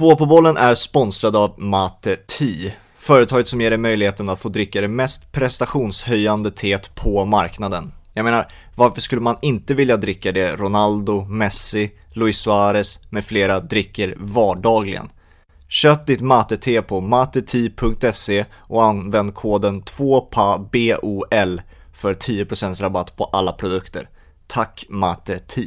Två på bollen är sponsrad av Mate Tea, företaget som ger dig möjligheten att få dricka det mest prestationshöjande teet på marknaden. Jag menar, varför skulle man inte vilja dricka det Ronaldo, Messi, Luis Suarez med flera dricker vardagligen? Köp ditt mate-te på mateti.se och använd koden 2PABOL för 10% rabatt på alla produkter. Tack Mate Tea!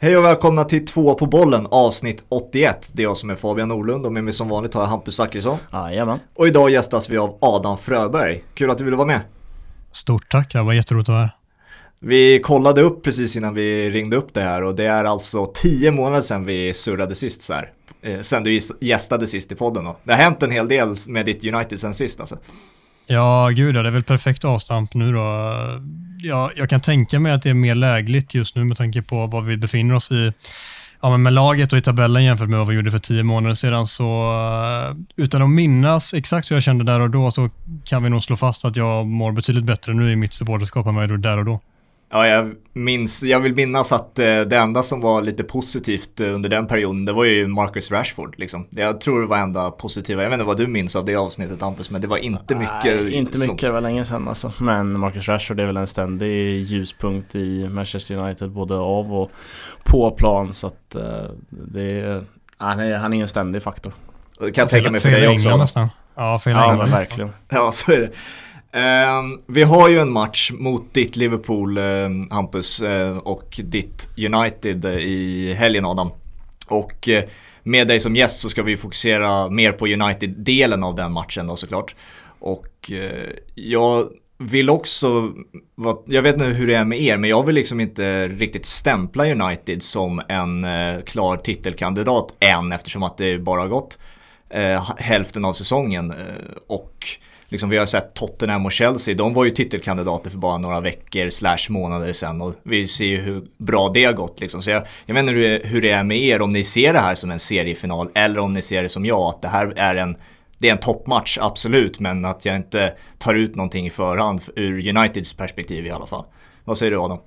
Hej och välkomna till två på bollen avsnitt 81. Det är jag som är Fabian Norlund och med mig som vanligt har jag Hampus Zachrisson. Jajamän. Och idag gästas vi av Adam Fröberg. Kul att du ville vara med. Stort tack, det var jätteroligt att vara här. Vi kollade upp precis innan vi ringde upp det här och det är alltså tio månader sedan vi surrade sist så här. Eh, sen du gästade sist i podden då. Det har hänt en hel del med ditt United sen sist alltså. Ja, gud ja, det är väl perfekt avstamp nu då. Ja, jag kan tänka mig att det är mer lägligt just nu med tanke på var vi befinner oss i ja, men med laget och i tabellen jämfört med vad vi gjorde för tio månader sedan. Så eh, utan att minnas exakt hur jag kände där och då så kan vi nog slå fast att jag mår betydligt bättre nu i mitt supporterskap än vad jag gjorde där och då. Ja, jag minns, jag vill minnas att eh, det enda som var lite positivt eh, under den perioden, det var ju Marcus Rashford liksom. Jag tror det var enda positiva, jag vet inte vad du minns av det avsnittet Hampus, men det var inte mycket. Nej, inte mycket, som... det var länge sedan alltså. Men Marcus Rashford är väl en ständig ljuspunkt i Manchester United, både av och på plan, så att uh, det är, han är, han är en ständig faktor. Det kan jag tänka mig för dig också. Nästan. Ja, fel ja, men verkligen. Ja, så är det. Eh, vi har ju en match mot ditt Liverpool, eh, Hampus, eh, och ditt United eh, i helgen Adam. Och eh, med dig som gäst så ska vi fokusera mer på United-delen av den matchen då såklart. Och eh, jag vill också, jag vet inte hur det är med er, men jag vill liksom inte riktigt stämpla United som en eh, klar titelkandidat än eftersom att det bara har gått eh, hälften av säsongen. Eh, och liksom, vi har sett Tottenham och Chelsea, de var ju titelkandidater för bara några veckor slash månader sedan och vi ser ju hur bra det har gått liksom. Så jag, jag vet inte hur, hur det är med er, om ni ser det här som en seriefinal eller om ni ser det som jag, att det här är en det är en toppmatch, absolut, men att jag inte tar ut någonting i förhand ur Uniteds perspektiv i alla fall. Vad säger du Adam?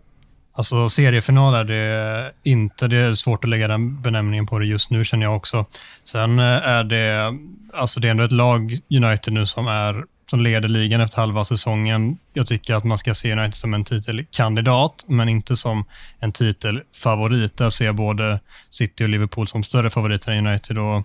Alltså seriefinal är det inte, det är svårt att lägga den benämningen på det just nu känner jag också. Sen eh, är det, alltså det är ändå ett lag, United nu, som är som leder ligan efter halva säsongen. Jag tycker att man ska se United som en titelkandidat, men inte som en titelfavorit. Där ser jag både City och Liverpool som större favoriter än United. Och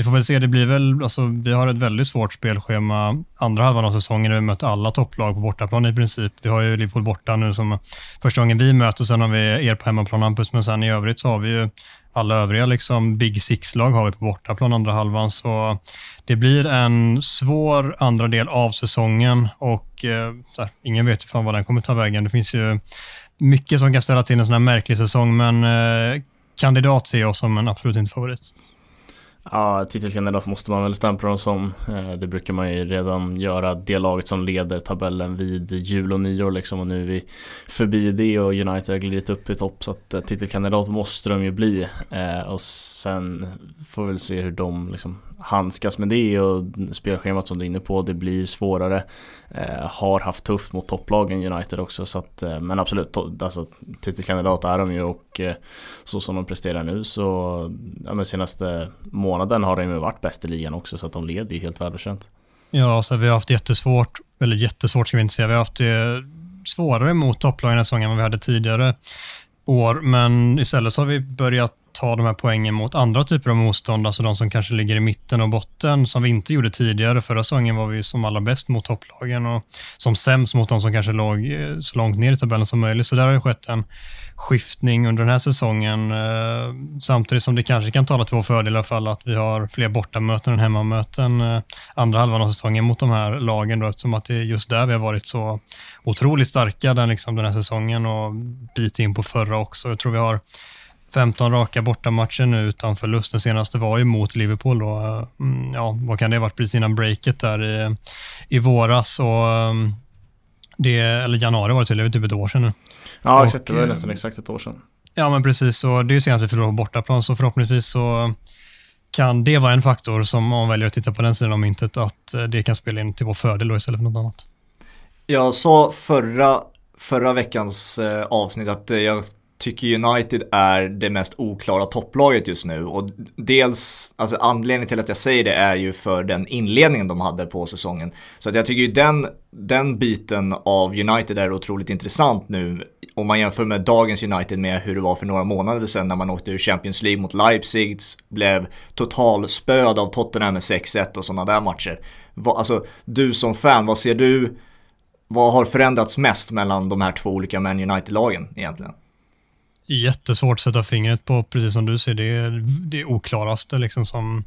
vi får väl se, det blir väl, alltså, vi har ett väldigt svårt spelschema andra halvan av säsongen. Vi möter alla topplag på bortaplan i princip. Vi har ju Liverpool borta nu som första gången vi möter, sen har vi er på hemmaplan Hampus, men sen i övrigt så har vi ju alla övriga liksom Big Six-lag har vi på bortaplan andra halvan. Så det blir en svår andra del av säsongen och eh, här, ingen vet ju fan vad den kommer ta vägen. Det finns ju mycket som kan ställa till en sån här märklig säsong, men eh, kandidat ser jag som en absolut inte favorit. Ja, titelkandidat måste man väl stämpla dem som. Eh, det brukar man ju redan göra. Det laget som leder tabellen vid jul och nyår liksom. Och nu är vi förbi det och United har glidit upp i topp. Så att eh, titelkandidat måste de ju bli. Eh, och sen får vi väl se hur de liksom handskas med det och spelschemat som du är inne på, det blir svårare. Eh, har haft tufft mot topplagen United också så att, eh, men absolut, alltså, titelkandidat är de ju och eh, så som de presterar nu så, ja men senaste månaden har de ju varit bäst i ligan också så att de leder ju helt välförtjänt. Ja, så vi har haft jättesvårt, eller jättesvårt ska vi inte säga, vi har haft det svårare mot topplagen i säsongen än vad vi hade tidigare år, men istället så har vi börjat ta de här poängen mot andra typer av motstånd, alltså de som kanske ligger i mitten och botten, som vi inte gjorde tidigare. Förra säsongen var vi som allra bäst mot topplagen och som sämst mot de som kanske låg eh, så långt ner i tabellen som möjligt. Så där har det skett en skiftning under den här säsongen. Eh, samtidigt som det kanske kan tala till vår fördel i alla fall att vi har fler bortamöten än hemmamöten eh, andra halvan av säsongen mot de här lagen då, eftersom att det är just där vi har varit så otroligt starka den, liksom, den här säsongen och bit in på förra också. Jag tror vi har 15 raka bortamatcher nu utan förlust. Den senaste var ju mot Liverpool då. Mm, ja, vad kan det ha varit precis innan breaket där i, i våras. Och, mm, Det, eller januari var det till, det var typ ett år sedan nu. Ja, Och, exakt. Det var eh, nästan exakt ett år sedan. Ja, men precis. Och det är ju senast vi förlorade på bortaplan, så förhoppningsvis så kan det vara en faktor som om man väljer att titta på den sidan av myntet, att eh, det kan spela in till vår fördel då istället för något annat. Jag sa förra, förra veckans eh, avsnitt att jag tycker United är det mest oklara topplaget just nu. Och dels, alltså anledningen till att jag säger det är ju för den inledningen de hade på säsongen. Så att jag tycker ju den, den biten av United är otroligt intressant nu. Om man jämför med dagens United med hur det var för några månader sedan när man åkte ur Champions League mot Leipzig, blev totalspöd av Tottenham med 6-1 och sådana där matcher. Va, alltså, du som fan, vad ser du vad har förändrats mest mellan de här två olika Man United-lagen egentligen? Jättesvårt att sätta fingret på, precis som du ser. Det är det oklaraste liksom som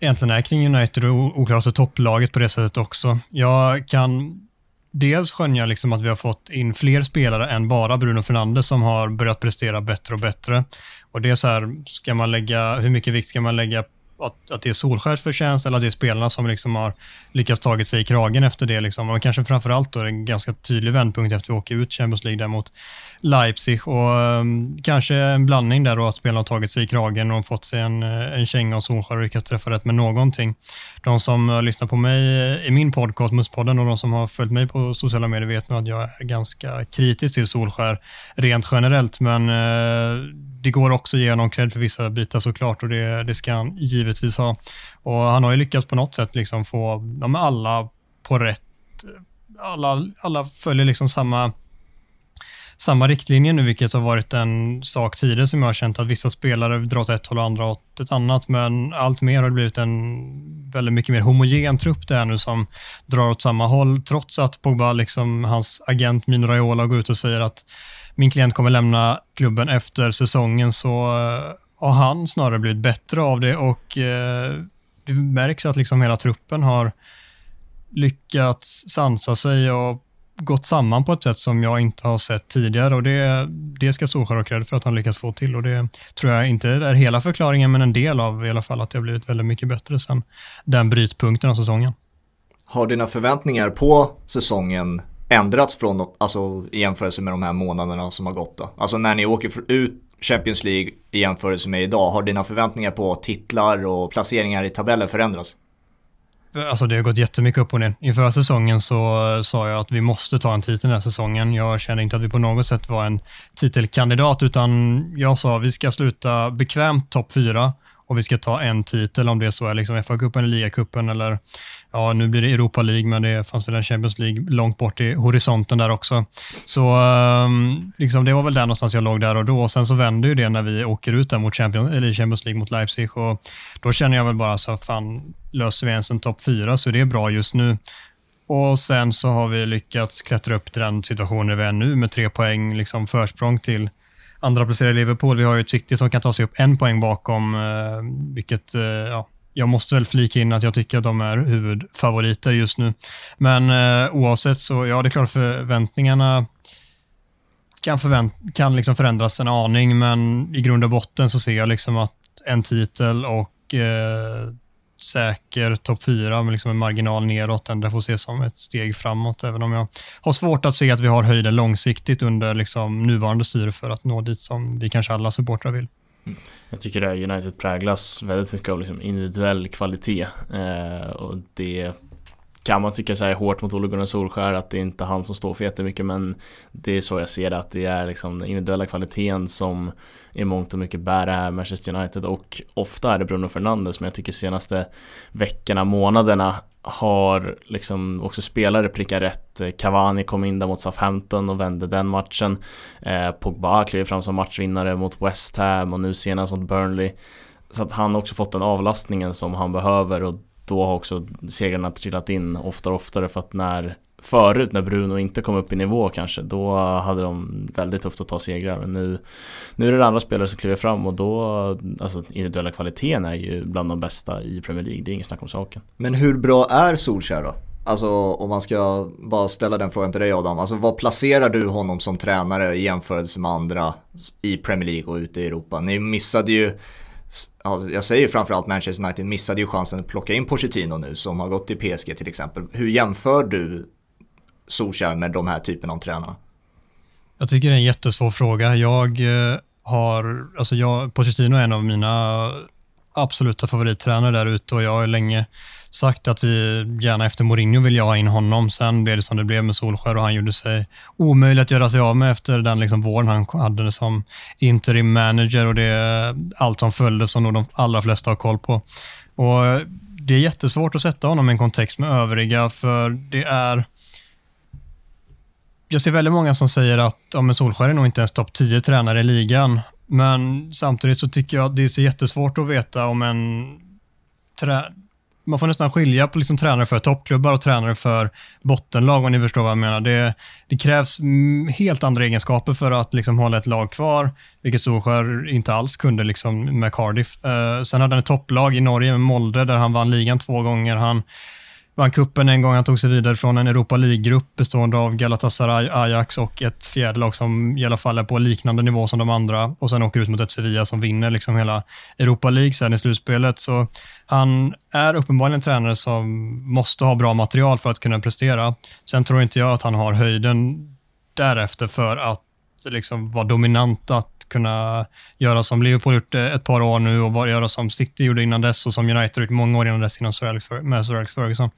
egentligen är kring United och oklaraste topplaget på det sättet också. Jag kan dels skönja liksom att vi har fått in fler spelare än bara Bruno Fernandes som har börjat prestera bättre och bättre. Och det är så här, ska man lägga, hur mycket vikt ska man lägga att, att det är Solskärs förtjänst eller att det är spelarna som liksom har lyckats tagit sig i kragen efter det. Liksom. Och kanske framförallt då en ganska tydlig vändpunkt efter att vi åker ut Champions League där mot Leipzig och um, kanske en blandning där då att spelarna har tagit sig i kragen och fått sig en, eh, en känga och Solskjaer och lyckats träffa rätt med någonting. De som eh, lyssnar på mig eh, i min podcast, Musspodden, och de som har följt mig på sociala medier vet nog att jag är ganska kritisk till Solskjaer rent generellt, men uh, det går också att ge honom cred för vissa bitar såklart och det, det ska han givetvis ha. Och han har ju lyckats på något sätt liksom få ja, alla på rätt, alla, alla följer liksom samma samma riktlinje nu, vilket har varit en sak tidigare som jag har känt att vissa spelare drar åt ett håll och andra åt ett annat, men allt mer har det blivit en väldigt mycket mer homogen trupp det är nu som drar åt samma håll, trots att Pogba, liksom hans agent Mino Raiola går ut och säger att min klient kommer lämna klubben efter säsongen så eh, har han snarare blivit bättre av det och eh, det märks att liksom hela truppen har lyckats sansa sig och gått samman på ett sätt som jag inte har sett tidigare och det, det ska Solskjaer ha cred för att han lyckats få till och det tror jag inte är hela förklaringen men en del av i alla fall att det har blivit väldigt mycket bättre sen den brytpunkten av säsongen. Har dina förväntningar på säsongen ändrats från, alltså i jämförelse med de här månaderna som har gått då? Alltså när ni åker ut Champions League i jämförelse med idag, har dina förväntningar på titlar och placeringar i tabellen förändrats? Alltså det har gått jättemycket upp och ner. Inför säsongen så eh, sa jag att vi måste ta en titel den här säsongen. Jag kände inte att vi på något sätt var en titelkandidat utan jag sa att vi ska sluta bekvämt topp fyra och vi ska ta en titel om det så är liksom FA-cupen eller ligacupen eller ja, nu blir det Europa League, men det fanns väl en Champions League långt bort i horisonten där också. Så um, liksom, det var väl där någonstans jag låg där och då. Och sen så vänder ju det när vi åker ut där mot Champions, eller Champions League mot Leipzig och då känner jag väl bara så fan, löser vi ens en topp fyra så det är bra just nu. Och sen så har vi lyckats klättra upp till den situationen vi är nu med tre poäng liksom försprång till andra placerade Liverpool. Vi har ju ett City som kan ta sig upp en poäng bakom, eh, vilket eh, ja, jag måste väl flika in att jag tycker att de är huvudfavoriter just nu. Men eh, oavsett så, ja det är klart förväntningarna kan, förvänt kan liksom förändras en aning, men i grund och botten så ser jag liksom att en titel och eh, säker topp fyra med liksom en marginal neråt, den får ses som ett steg framåt, även om jag har svårt att se att vi har höjden långsiktigt under liksom nuvarande styre för att nå dit som vi kanske alla supportrar vill. Mm. Jag tycker att United präglas väldigt mycket av liksom individuell kvalitet eh, och det kan man tycka så här hårt mot Ole Gunnar Solskär att det är inte han som står för jättemycket men det är så jag ser det att det är liksom den individuella kvaliteten som i mångt och mycket bär det här Manchester United och ofta är det Bruno Fernandes men jag tycker senaste veckorna, månaderna har liksom också spelare prickat rätt. Cavani kom in där mot Southampton och vände den matchen. Eh, Pogba klev fram som matchvinnare mot West Ham och nu senast mot Burnley. Så att han också fått den avlastningen som han behöver och då har också segrarna trillat in oftare och oftare för att när Förut när Bruno inte kom upp i nivå kanske, då hade de väldigt tufft att ta segrar. Men nu, nu är det andra spelare som kliver fram och då, alltså individuella kvaliteten är ju bland de bästa i Premier League, det är inget snack om saken. Men hur bra är Solskjaer då? Alltså om man ska bara ställa den frågan till dig Adam, alltså vad placerar du honom som tränare i jämförelse med andra i Premier League och ute i Europa? Ni missade ju jag säger framförallt Manchester United missade ju chansen att plocka in Pochettino nu som har gått till PSG till exempel. Hur jämför du Solskjaer med de här typen av tränare? Jag tycker det är en jättesvår fråga. Jag eh, har, alltså jag, Pochettino är en av mina absoluta favorittränare där ute och jag har länge sagt att vi gärna efter Mourinho vill jag ha in honom. Sen blev det som det blev med Solskär och han gjorde sig omöjlig att göra sig av med efter den liksom våren han hade som interim manager och det allt som följde som nog de allra flesta har koll på. Och eh, Det är jättesvårt att sätta honom i en kontext med övriga för det är jag ser väldigt många som säger att ja, Solskär är nog inte ens topp 10 tränare i ligan. Men samtidigt så tycker jag att det är så jättesvårt att veta om en trä man får nästan skilja på liksom tränare för toppklubbar och tränare för bottenlag om ni förstår vad jag menar. Det, det krävs mm, helt andra egenskaper för att liksom hålla ett lag kvar, vilket Solskjaer inte alls kunde liksom med Cardiff. Uh, sen hade han ett topplag i Norge med Molde där han vann ligan två gånger. Han vann kuppen en gång. Han tog sig vidare från en Europa League-grupp bestående av Galatasaray, Ajax och ett fjärde lag som i alla fall är på liknande nivå som de andra och sen åker ut mot ett Sevilla som vinner liksom hela Europa League sen i slutspelet. Så han är uppenbarligen en tränare som måste ha bra material för att kunna prestera. Sen tror inte jag att han har höjden därefter för att liksom vara dominant, att kunna göra som Liverpool gjort eh, ett par år nu och göra som City gjorde innan dess och som United gjort många år innan dess innan Sir Alex, med Sir Alex Ferguson.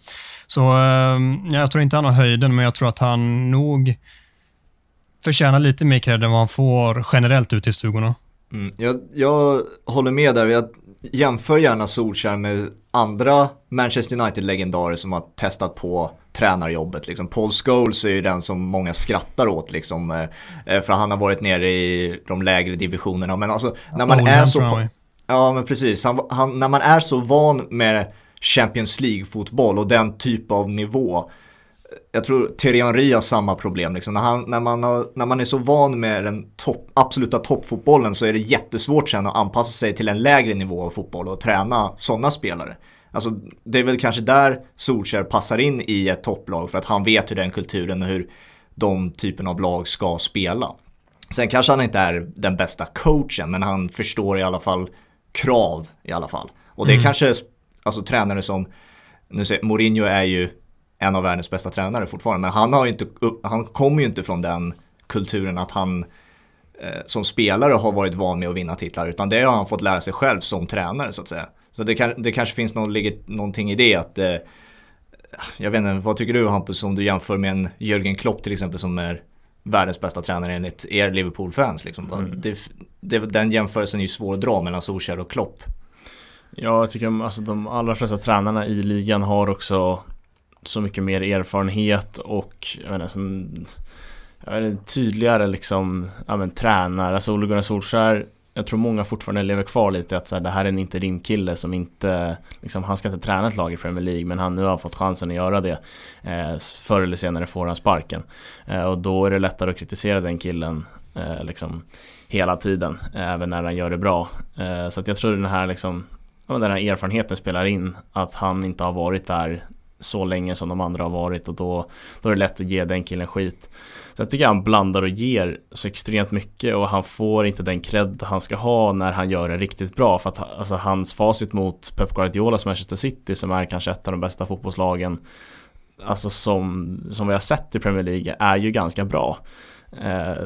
Så eh, jag tror inte han har höjden, men jag tror att han nog förtjänar lite mer cred än vad han får generellt ute i stugorna. Mm, jag, jag håller med där. Jag jämför gärna Solskjaer med andra Manchester United-legendarer som har testat på tränarjobbet. Liksom. Paul Scholes är ju den som många skrattar åt liksom, eh, eh, för han har varit nere i de lägre divisionerna. Men alltså när man är så... Ja men precis, han, han, när man är så van med Champions League-fotboll och den typ av nivå. Jag tror Thierry Henry har samma problem. Liksom. När, han, när, man har, när man är så van med den topp, absoluta toppfotbollen så är det jättesvårt sen att anpassa sig till en lägre nivå av fotboll och träna sådana spelare. Alltså, det är väl kanske där Solskjaer passar in i ett topplag för att han vet hur den kulturen och hur de typen av lag ska spela. Sen kanske han inte är den bästa coachen men han förstår i alla fall krav i alla fall. Och det är mm. kanske alltså tränare som, nu säger Mourinho är ju en av världens bästa tränare fortfarande men han, har inte, han kommer ju inte från den kulturen att han eh, som spelare har varit van med att vinna titlar utan det har han fått lära sig själv som tränare så att säga. Så det, kan, det kanske finns någon, någonting i det att eh, jag vet inte, vad tycker du Hampus om du jämför med en Jörgen Klopp till exempel som är världens bästa tränare enligt er Liverpool-fans liksom. Mm. Det, det, den jämförelsen är ju svår att dra mellan Solskjaer och Klopp. Ja, jag tycker alltså de allra flesta tränarna i ligan har också så mycket mer erfarenhet och jag som, jag tydligare liksom, ja men tränare. Alltså Ole Gunnar Solskjaer jag tror många fortfarande lever kvar lite att så här, det här är en interimkille som inte, liksom, han ska inte träna ett lag i Premier League men han nu har fått chansen att göra det. Eh, förr eller senare får han sparken. Eh, och då är det lättare att kritisera den killen eh, liksom, hela tiden, även när han gör det bra. Eh, så att jag tror den här, liksom, den här erfarenheten spelar in, att han inte har varit där så länge som de andra har varit och då, då är det lätt att ge den killen skit. Så jag tycker han blandar och ger så extremt mycket och han får inte den cred han ska ha när han gör det riktigt bra. För att alltså, hans facit mot Pep Guardiolas Manchester City som är kanske ett av de bästa fotbollslagen Alltså som, som vi har sett i Premier League är ju ganska bra. Eh,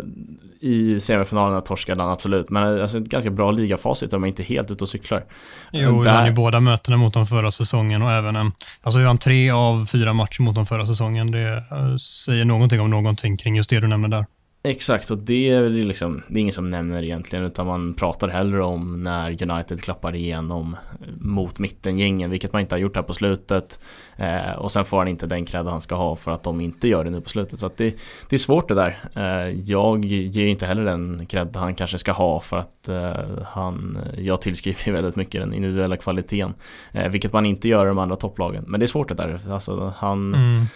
I semifinalerna torskade han absolut, men alltså ett ganska bra ligafacit om man inte helt ute och cyklar. Jo, Där... i båda mötena mot dem förra säsongen och även en, alltså han tre av fyra matcher mot dem förra säsongen. Det eh, säger någonting om någonting kring just det du nämner där. Exakt, och det är liksom, det är ingen som nämner egentligen utan man pratar hellre om när United klappar igenom mot mittengängen, vilket man inte har gjort här på slutet. Eh, och sen får han inte den cred han ska ha för att de inte gör det nu på slutet. Så det, det, är svårt det där. Eh, jag ger inte heller den cred han kanske ska ha för att eh, han, jag tillskriver väldigt mycket den individuella kvaliteten. Eh, vilket man inte gör i de andra topplagen. Men det är svårt det där. Alltså, han mm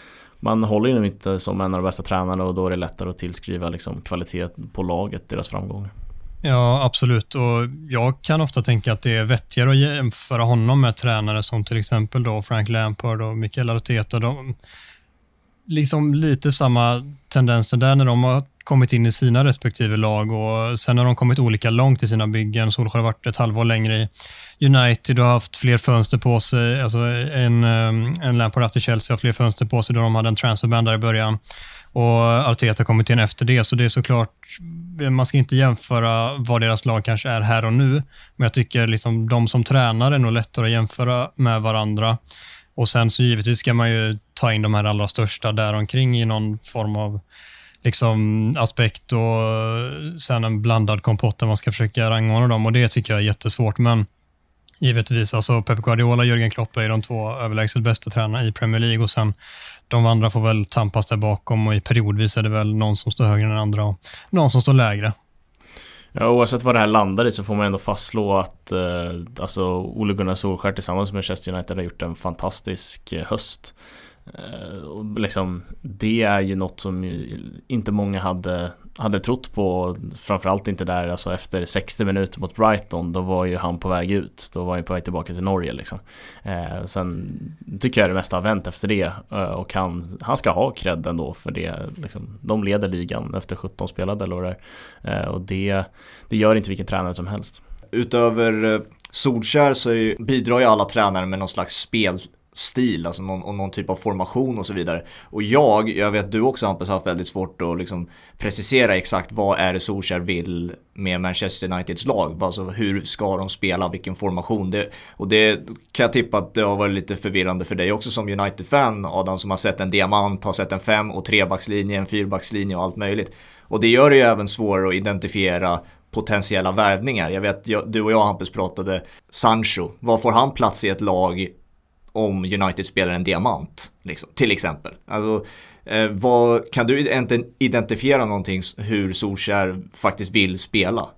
man håller ju inte som en av de bästa tränarna och då är det lättare att tillskriva liksom kvalitet på laget, deras framgångar. Ja, absolut. Och jag kan ofta tänka att det är vettigare att jämföra honom med tränare som till exempel då Frank Lampard och Mikael Arteta. De, liksom lite samma tendenser där när de har kommit in i sina respektive lag och sen har de kommit olika långt i sina byggen. Solskjaer har varit ett halvår längre i United och har haft fler fönster på sig. Alltså en, ehm, en Lampard i Chelsea har fler fönster på sig då de hade en transferband där i början. Och Arteta har kommit in efter det, så det är såklart, man ska inte jämföra vad deras lag kanske är här och nu, men jag tycker liksom de som tränar är nog lättare att jämföra med varandra. Och sen så givetvis ska man ju ta in de här allra största däromkring i någon form av liksom aspekt och eh, sen en blandad kompott där man ska försöka rangordna dem och det tycker jag är jättesvårt. Men givetvis, alltså Pep Guardiola och Jürgen Klopp är de två överlägset bästa tränarna i Premier League och sen de andra får väl tampas där bakom och i periodvis är det väl någon som står högre än den andra och någon som står lägre. Ja, oavsett vad det här landar i så får man ändå fastslå att eh, alltså Ole Gunnar Solskjaer tillsammans med Manchester United har gjort en fantastisk eh, höst. Eh, och liksom, det är ju något som inte många hade, hade trott på Framförallt inte där alltså efter 60 minuter mot Brighton Då var ju han på väg ut. Då var han på väg tillbaka till Norge liksom. Eh, Sen tycker jag det mesta har vänt efter det eh, Och han, han ska ha cred ändå för det liksom, De leder ligan efter 17 spelade eller vad det är. Eh, Och det, det gör inte vilken tränare som helst. Utöver eh, Solskär så bidrar ju alla tränare med någon slags spel stil, alltså någon, och någon typ av formation och så vidare. Och jag, jag vet du också Hampus, har haft väldigt svårt att liksom precisera exakt vad är det Solskjaer vill med Manchester Uniteds lag. Alltså hur ska de spela, vilken formation. Det, och det kan jag tippa att det har varit lite förvirrande för dig också som United-fan, Adam, som har sett en diamant, har sett en fem och trebackslinje, en fyrbackslinje och allt möjligt. Och det gör det ju även svårare att identifiera potentiella värvningar. Jag vet, jag, du och jag Hampus pratade Sancho, var får han plats i ett lag om United spelar en diamant, liksom, till exempel. Alltså, eh, vad, kan du identifiera någonting hur Solskjaer faktiskt vill spela?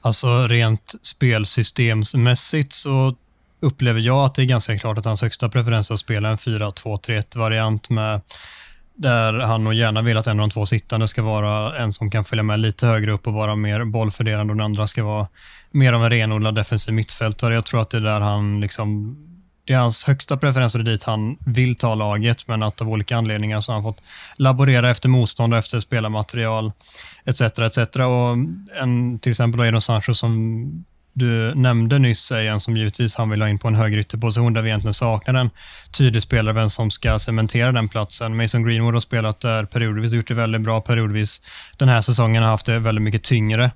Alltså rent spelsystemsmässigt så upplever jag att det är ganska klart att hans högsta preferens är att spela en 4-2-3-1 variant med där han nog gärna vill att en av de två sittande ska vara en som kan följa med lite högre upp och vara mer bollfördelande och den andra ska vara mer av en renodlad defensiv mittfältare. Jag tror att det är där han liksom det är hans högsta preferens och det är dit han vill ta laget, men att av olika anledningar så har han fått laborera efter motstånd och efter spelarmaterial etc. etc. Och en, till exempel då Edon Sancho som du nämnde nyss är en som givetvis han vill ha in på en högre ytterposition där vi egentligen saknar en tydlig spelare, vem som ska cementera den platsen. Mason Greenwood har spelat där periodvis och gjort det väldigt bra periodvis. Den här säsongen har haft det väldigt mycket tyngre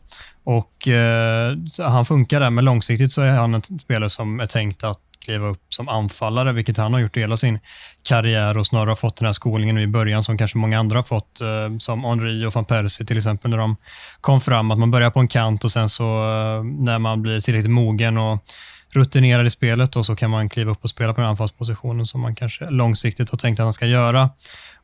och eh, han funkar där, men långsiktigt så är han en spelare som är tänkt att kliva upp som anfallare, vilket han har gjort hela sin karriär och snarare har fått den här skolningen i början som kanske många andra har fått, eh, som Henri och van Persie till exempel, när de kom fram, att man börjar på en kant och sen så eh, när man blir tillräckligt mogen och rutinerad i spelet och så kan man kliva upp och spela på den anfallspositionen som man kanske långsiktigt har tänkt att han ska göra.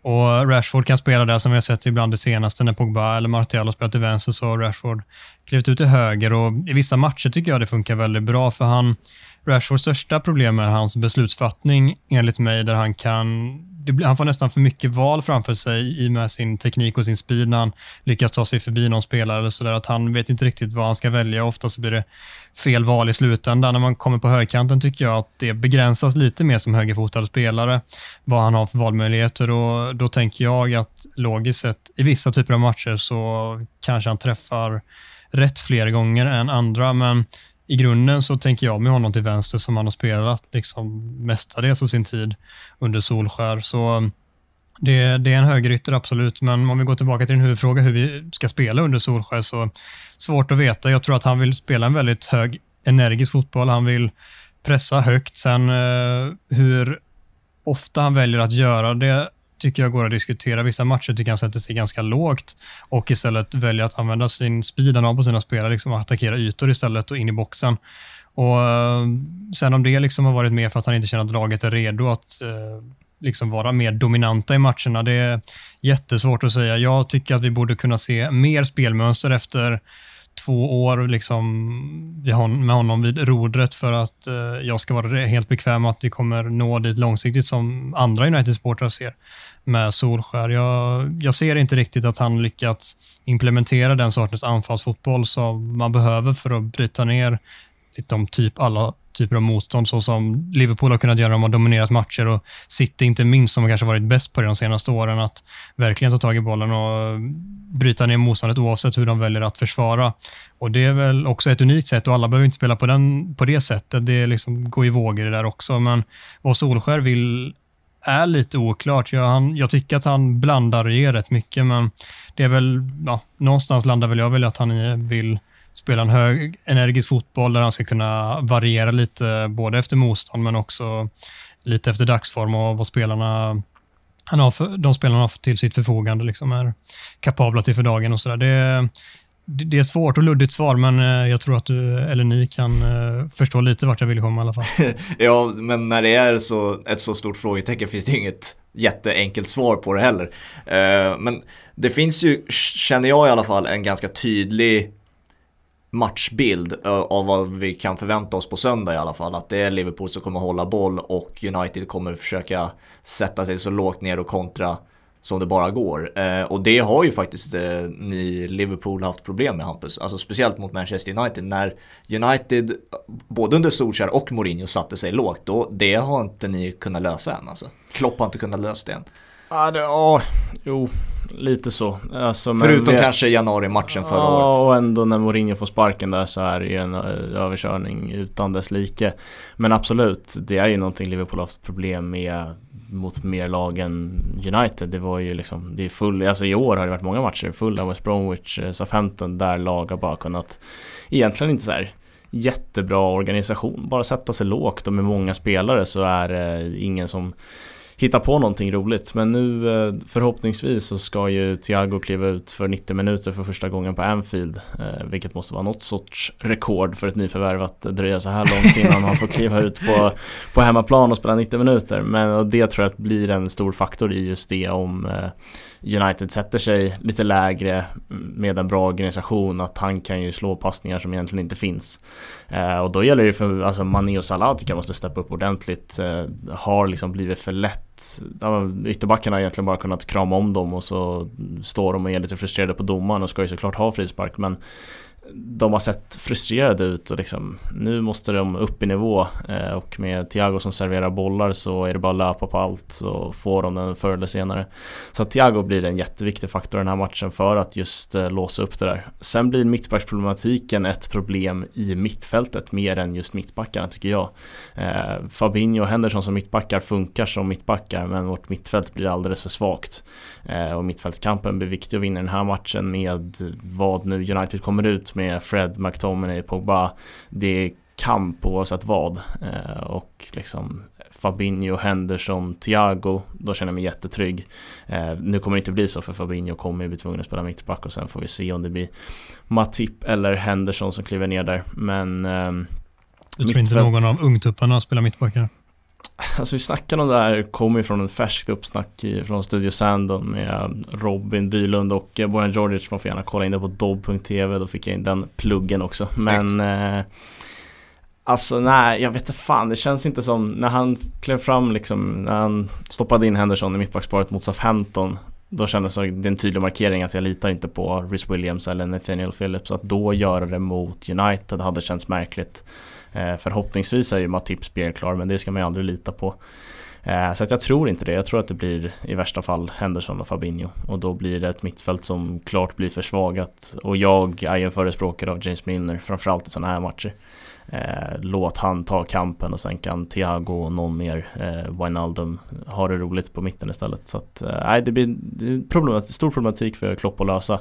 Och Rashford kan spela där som vi har sett ibland det senaste när Pogba eller Martial har spelat till vänster så har Rashford klivit ut till höger och i vissa matcher tycker jag det funkar väldigt bra för han Rashfords största problem är hans beslutsfattning enligt mig, där han kan det, han får nästan för mycket val framför sig i med sin teknik och sin speed när han lyckas ta sig förbi någon spelare eller sådär. Att han vet inte riktigt vad han ska välja. Ofta så blir det fel val i slutändan. När man kommer på högkanten tycker jag att det begränsas lite mer som högerfotad spelare. Vad han har för valmöjligheter och då tänker jag att logiskt sett i vissa typer av matcher så kanske han träffar rätt fler gånger än andra. Men i grunden så tänker jag med honom till vänster som han har spelat liksom mestadels av sin tid under Solskär. Så um, det, det är en högerytter absolut, men om vi går tillbaka till din huvudfråga hur vi ska spela under Solskär så svårt att veta. Jag tror att han vill spela en väldigt hög energisk fotboll. Han vill pressa högt. Sen eh, hur ofta han väljer att göra det tycker jag går att diskutera. Vissa matcher tycker jag han sätter sig ganska lågt och istället väljer att använda sin speed han har på sina spelare, liksom att attackera ytor istället och in i boxen. Och eh, Sen om det liksom har varit mer för att han inte känner att laget är redo att eh, liksom vara mer dominanta i matcherna, det är jättesvårt att säga. Jag tycker att vi borde kunna se mer spelmönster efter två år liksom, med honom vid rodret för att eh, jag ska vara helt bekväm att vi kommer nå dit långsiktigt som andra United-supportrar ser med Solskär. Jag, jag ser inte riktigt att han lyckats implementera den sortens anfallsfotboll som man behöver för att bryta ner de typ alla typer av motstånd så som Liverpool har kunnat göra. De har dominerat matcher och City inte minst som har kanske varit bäst på det de senaste åren. Att verkligen ta tag i bollen och bryta ner motståndet oavsett hur de väljer att försvara. Och Det är väl också ett unikt sätt och alla behöver inte spela på, den, på det sättet. Det liksom går i vågor det där också. Men vad Solskär vill är lite oklart. Jag, han, jag tycker att han blandar och ger rätt mycket, men det är väl, ja, någonstans landar väl jag väl att han vill spela en hög energisk fotboll där han ska kunna variera lite både efter motstånd men också lite efter dagsform och vad spelarna han har för, de spelarna har till sitt förfogande liksom är kapabla till för dagen och sådär. Det, det är svårt och luddigt svar, men eh, jag tror att du eller ni kan eh, förstå lite vart jag vill komma i alla fall. ja, men när det är så, ett så stort frågetecken finns det inget jätteenkelt svar på det heller. Eh, men det finns ju, känner jag i alla fall, en ganska tydlig matchbild av vad vi kan förvänta oss på söndag i alla fall. Att det är Liverpool som kommer hålla boll och United kommer försöka sätta sig så lågt ner och kontra som det bara går. Eh, och det har ju faktiskt eh, ni Liverpool haft problem med Hampus. Alltså speciellt mot Manchester United. När United, både under Solskjaer och Mourinho satte sig lågt, då, det har inte ni kunnat lösa än alltså. Klopp har inte kunnat lösa det än. Ja, det, ja jo, lite så. Alltså, Förutom det, kanske januari-matchen förra ja, året. och ändå när Mourinho får sparken där så är det ju en överkörning utan dess like. Men absolut, det är ju någonting Liverpool har haft problem med mot mer lag än United. Det var ju liksom, det är full, alltså i år har det varit många matcher fulla West Bromwich, eh, Southampton där lag har bara kunnat egentligen inte så här jättebra organisation, bara sätta sig lågt och med många spelare så är det ingen som hitta på någonting roligt. Men nu eh, förhoppningsvis så ska ju Thiago kliva ut för 90 minuter för första gången på Anfield. Eh, vilket måste vara något sorts rekord för ett nyförvärv att dröja så här långt innan man får kliva ut på, på hemmaplan och spela 90 minuter. Men det tror jag att blir en stor faktor i just det om eh, United sätter sig lite lägre med en bra organisation att han kan ju slå passningar som egentligen inte finns. Eh, och då gäller det för, alltså Mané och Salah tycker jag måste steppa upp ordentligt. Eh, har liksom blivit för lätt. Ytterbackarna har egentligen bara kunnat krama om dem och så står de och är lite frustrerade på domaren och ska ju såklart ha frispark men de har sett frustrerade ut och liksom nu måste de upp i nivå eh, och med Thiago som serverar bollar så är det bara att löpa på allt så får de den förr eller senare. Så att Thiago blir en jätteviktig faktor i den här matchen för att just eh, låsa upp det där. Sen blir mittbacksproblematiken ett problem i mittfältet mer än just mittbackarna tycker jag. Eh, Fabinho och Henderson som mittbackar funkar som mittbackar men vårt mittfält blir alldeles för svagt. Eh, och mittfältskampen blir viktig att vinna den här matchen med vad nu United kommer ut med Fred, McTominay, Pogba. Det är kamp oavsett vad. Eh, och liksom Fabinho, Henderson, Thiago, då känner jag mig jättetrygg. Eh, nu kommer det inte bli så för Fabinho kommer bli tvungen att spela mittback och sen får vi se om det blir Matip eller Henderson som kliver ner där. Men... Eh, du tror inte någon av ungtupparna spelar mittbackar? Alltså vi snackar om det här kommer ju från en färskt uppsnack från Studio Sandon med Robin Bylund och Bojan Djordjic. Man får gärna kolla in det på dobb.tv, då fick jag in den pluggen också. Snyggt. Men eh, Alltså nej, jag vet inte fan. Det känns inte som när han klev fram liksom, när han stoppade in Henderson i mittbacksparet mot Southampton. Då kändes det en tydlig markering att jag litar inte på Rhys Williams eller Nathaniel Phillips. Att då göra det mot United hade känts märkligt. Eh, förhoppningsvis är ju Matip spelklar men det ska man ju aldrig lita på. Eh, så att jag tror inte det. Jag tror att det blir i värsta fall Henderson och Fabinho. Och då blir det ett mittfält som klart blir försvagat. Och jag är ju en förespråkare av James Milner, framförallt i sådana här matcher. Eh, låt han ta kampen och sen kan Thiago och någon mer, eh, Wijnaldum, ha det roligt på mitten istället. Så att, nej, det blir problematik, stor problematik för Klopp att lösa.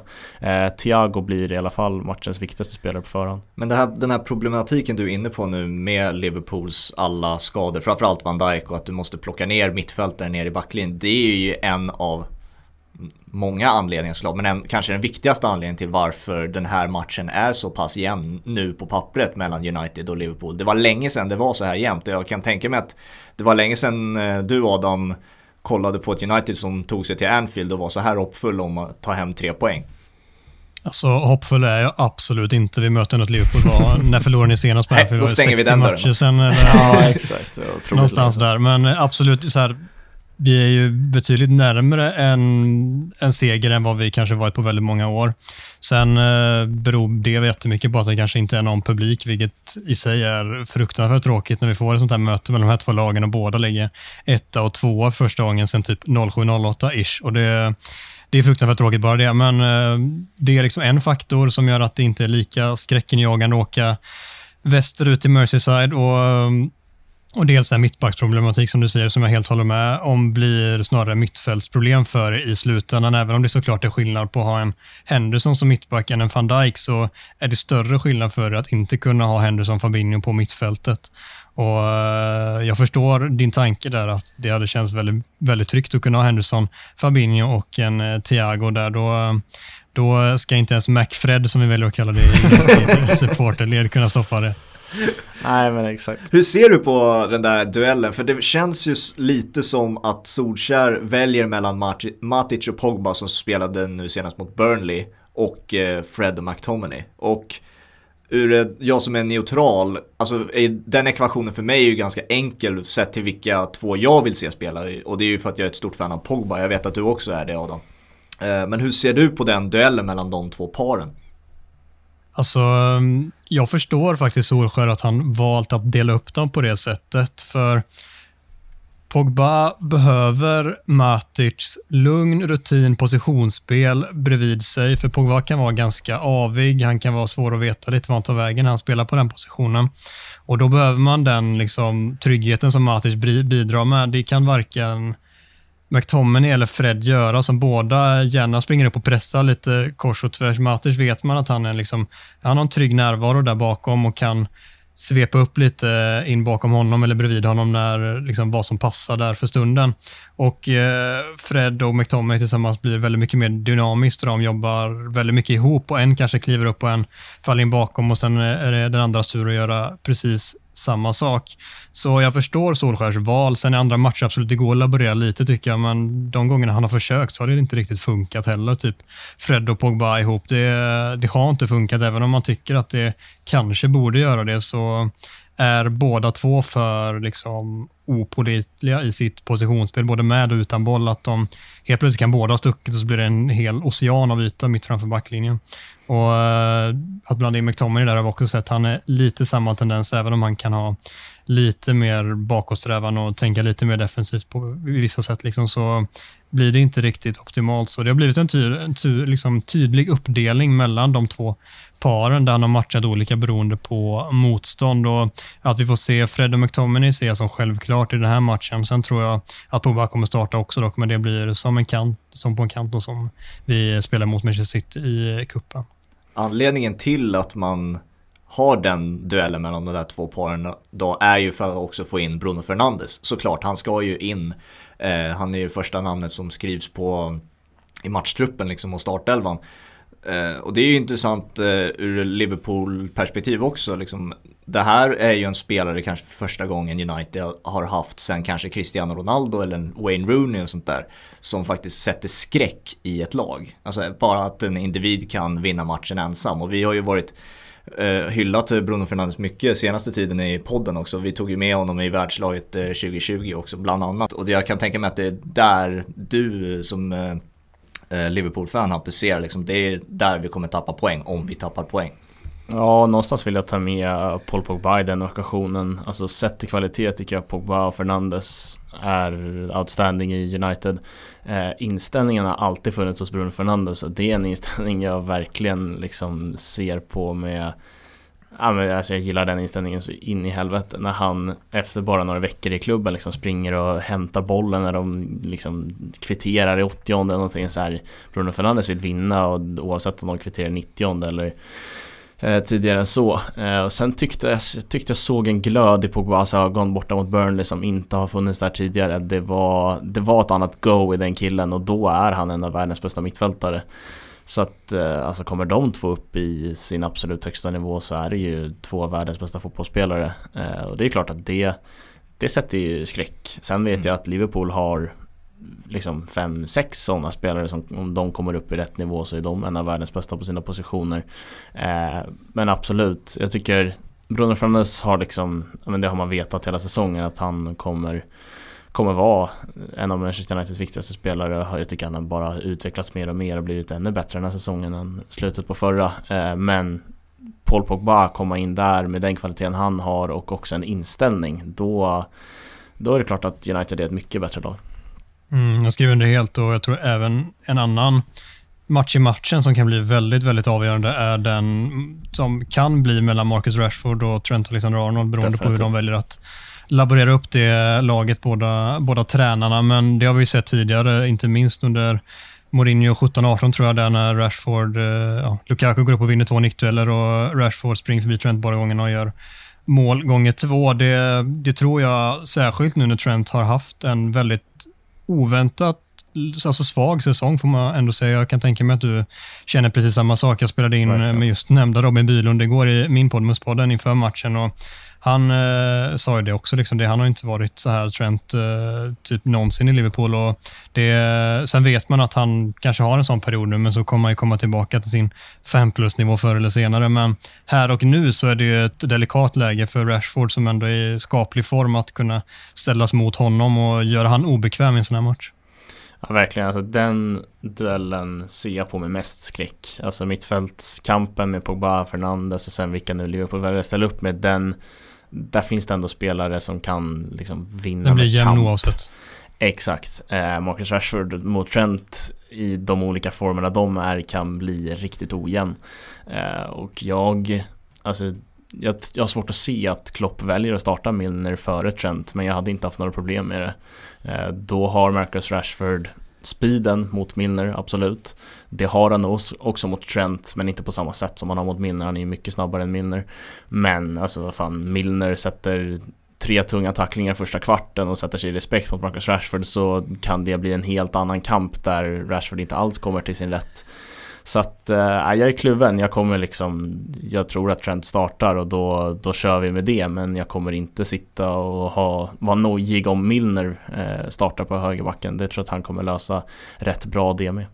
Thiago blir i alla fall matchens viktigaste spelare på förhand. Men här, den här problematiken du är inne på nu med Liverpools alla skador, framförallt Van Dijk och att du måste plocka ner mittfältare ner i backlinjen, det är ju en av många anledningar såklart, men en, kanske den viktigaste anledningen till varför den här matchen är så pass jämn nu på pappret mellan United och Liverpool. Det var länge sedan det var så här jämnt och jag kan tänka mig att det var länge sedan eh, du Adam kollade på ett United som tog sig till Anfield och var så här hoppfull om att ta hem tre poäng. Alltså hoppfull är jag absolut inte. Vi möter något Liverpool. Var, när förlorade ni senast Anfield? Då stänger vi den dörren. Sen, eller, ja, exakt. Någonstans där. Men absolut, så här, vi är ju betydligt närmare en, en seger än vad vi kanske varit på väldigt många år. Sen eh, beror det jättemycket på att det kanske inte är någon publik, vilket i sig är fruktansvärt tråkigt när vi får ett sånt här möte mellan de här två lagen och båda ligger etta och tvåa första gången sedan typ 07-08-ish. Och det, det är fruktansvärt tråkigt bara det, men eh, det är liksom en faktor som gör att det inte är lika skräckenjagande att åka västerut till Merseyside och eh, och dels den mittbacksproblematik som du säger, som jag helt håller med om, blir snarare mittfältsproblem för i slutändan. Även om det såklart är skillnad på att ha en Henderson som mittback än en van Dijk så är det större skillnad för att inte kunna ha Henderson Fabinho på mittfältet. Och Jag förstår din tanke där att det hade känts väldigt, väldigt tryggt att kunna ha Henderson, Fabinho och en Thiago där. Då, då ska inte ens McFred, som vi väljer att kalla det i supporterled, kunna stoppa det. Nej men exakt. Hur ser du på den där duellen? För det känns ju lite som att Solskär väljer mellan Matic och Pogba som spelade nu senast mot Burnley och eh, Fred och McTominay. Och ur, jag som är neutral, alltså den ekvationen för mig är ju ganska enkel sett till vilka två jag vill se spela. Och det är ju för att jag är ett stort fan av Pogba, jag vet att du också är det Adam. Eh, men hur ser du på den duellen mellan de två paren? Alltså, mm, jag förstår faktiskt Solskär att han valt att dela upp dem på det sättet. För Pogba behöver Matic lugn, rutin, positionsspel bredvid sig. För Pogba kan vara ganska avig. Han kan vara svår att veta lite vart han tar vägen när han spelar på den positionen. Och Då behöver man den liksom, tryggheten som Matic bidrar med. Det kan varken McTominay eller Fred göra som båda gärna springer upp och pressar lite kors och tvärs. Matic vet man att han är liksom, han har en trygg närvaro där bakom och kan svepa upp lite in bakom honom eller bredvid honom när liksom vad som passar där för stunden. Och eh, Fred och McTominay tillsammans blir väldigt mycket mer dynamiskt. De jobbar väldigt mycket ihop och en kanske kliver upp och en faller in bakom och sen är det den andra tur att göra precis samma sak. Så jag förstår Solskärs val. Sen i andra matcher absolut, det går att laborera lite tycker jag, men de gångerna han har försökt så har det inte riktigt funkat heller. Typ Fred och Pogba ihop, det, det har inte funkat. Även om man tycker att det kanske borde göra det så är båda två för liksom opolitliga i sitt positionsspel, både med och utan boll. Att de helt plötsligt kan båda ha stuckit och så blir det en hel ocean av yta mitt framför backlinjen. Och eh, Att blanda in McTominay där har vi också sett, han är lite samma tendens, även om han kan ha lite mer bakåtsträvan och tänka lite mer defensivt på vissa sätt, liksom, så blir det inte riktigt optimalt. Så det har blivit en, ty en ty liksom tydlig uppdelning mellan de två paren där han har matchat olika beroende på motstånd. Och att vi får se Fred och McTominay ser jag som självklart i den här matchen. Sen tror jag att Pogba kommer starta också dock, men det blir som en kant, som på en kant och som vi spelar mot Manchester City i kuppen. Anledningen till att man har den duellen mellan de där två paren då är ju för att också få in Bruno Fernandes. Såklart, han ska ju in. Eh, han är ju första namnet som skrivs på i matchtruppen liksom och startelvan. Eh, och det är ju intressant eh, ur Liverpool-perspektiv också. Liksom, det här är ju en spelare kanske för första gången United har haft sen kanske Cristiano Ronaldo eller Wayne Rooney och sånt där. Som faktiskt sätter skräck i ett lag. Alltså bara att en individ kan vinna matchen ensam. Och vi har ju varit eh, hyllat Bruno Fernandes mycket senaste tiden i podden också. Vi tog ju med honom i världslaget eh, 2020 också bland annat. Och jag kan tänka mig att det är där du som eh, eh, Liverpool-fan Hampus ser liksom, det är där vi kommer tappa poäng om vi tappar poäng. Ja, någonstans vill jag ta med Paul Pogba i den ockasionen. Alltså sett till kvalitet tycker jag Pogba och Fernandes är outstanding i United. Eh, inställningen har alltid funnits hos Bruno Fernandes och det är en inställning jag verkligen liksom ser på med Ja, men alltså jag gillar den inställningen så in i helvete när han efter bara några veckor i klubben liksom springer och hämtar bollen när de liksom kvitterar i 80 eller någonting så här Bruno Fernandes vill vinna och oavsett om de kvitterar i 90 eller eh, tidigare än så. Eh, och sen tyckte jag, tyckte jag såg en glöd i Pogbas ögon borta mot Burnley som inte har funnits där tidigare. Det var, det var ett annat go i den killen och då är han en av världens bästa mittfältare. Så att eh, alltså kommer de två upp i sin absolut högsta nivå så är det ju två av världens bästa fotbollsspelare. Eh, och det är klart att det, det sätter ju skräck. Sen vet mm. jag att Liverpool har liksom fem, sex sådana spelare som om de kommer upp i rätt nivå så är de en av världens bästa på sina positioner. Eh, men absolut, jag tycker Bruno Fernandes har liksom, men det har man vetat hela säsongen att han kommer kommer vara en av Manchester Uniteds viktigaste spelare. Jag tycker han har bara utvecklats mer och mer och blivit ännu bättre den här säsongen än slutet på förra. Eh, men Paul Pogba komma in där med den kvaliteten han har och också en inställning. Då, då är det klart att United är ett mycket bättre lag. Mm, jag skriver under helt och jag tror även en annan match i matchen som kan bli väldigt, väldigt avgörande är den som kan bli mellan Marcus Rashford och Trent Alexander-Arnold beroende Definitivt. på hur de väljer att laborera upp det laget, båda, båda tränarna. Men det har vi sett tidigare, inte minst under Mourinho 17-18 tror jag, där när Rashford, eh, ja, Lukaku går upp och vinner två nickdueller och Rashford springer förbi Trent båda gångerna och gör mål gånger två. Det, det tror jag särskilt nu när Trent har haft en väldigt oväntat alltså svag säsong får man ändå säga. Jag kan tänka mig att du känner precis samma sak. Jag spelade in Verkligen. med just nämnda Robin Bylund igår i min podd, Muspodden, inför matchen och han eh, sa ju det också, liksom det, han har inte varit så här Trent eh, typ någonsin i Liverpool. Och det, sen vet man att han kanske har en sån period nu, men så kommer han ju komma tillbaka till sin 5 plus-nivå förr eller senare. Men här och nu så är det ju ett delikat läge för Rashford som ändå är i skaplig form att kunna ställas mot honom och göra han obekväm i en sån här match. Ja, verkligen. Alltså, den duellen ser jag på med mest skräck. Alltså mittfältskampen med Pogba, Fernandes och sen vilka nu Liverpool väljer att ställa upp med. Den, där finns det ändå spelare som kan liksom vinna Den blir jämn oavsett. Exakt. Eh, Marcus Rashford mot Trent i de olika formerna de är kan bli riktigt ojämn. Eh, och jag, alltså jag, jag har svårt att se att Klopp väljer att starta Milner före Trent men jag hade inte haft några problem med det. Eh, då har Marcus Rashford speeden mot Milner, absolut. Det har han också mot Trent, men inte på samma sätt som han har mot Milner. Han är ju mycket snabbare än Milner. Men alltså vad fan, Milner sätter tre tunga tacklingar första kvarten och sätter sig i respekt mot Marcus Rashford så kan det bli en helt annan kamp där Rashford inte alls kommer till sin rätt. Så att äh, jag är kluven. Jag kommer liksom, jag tror att Trent startar och då, då kör vi med det. Men jag kommer inte sitta och ha, vara nojig om Milner äh, startar på högerbacken. Det tror jag att han kommer lösa rätt bra det med.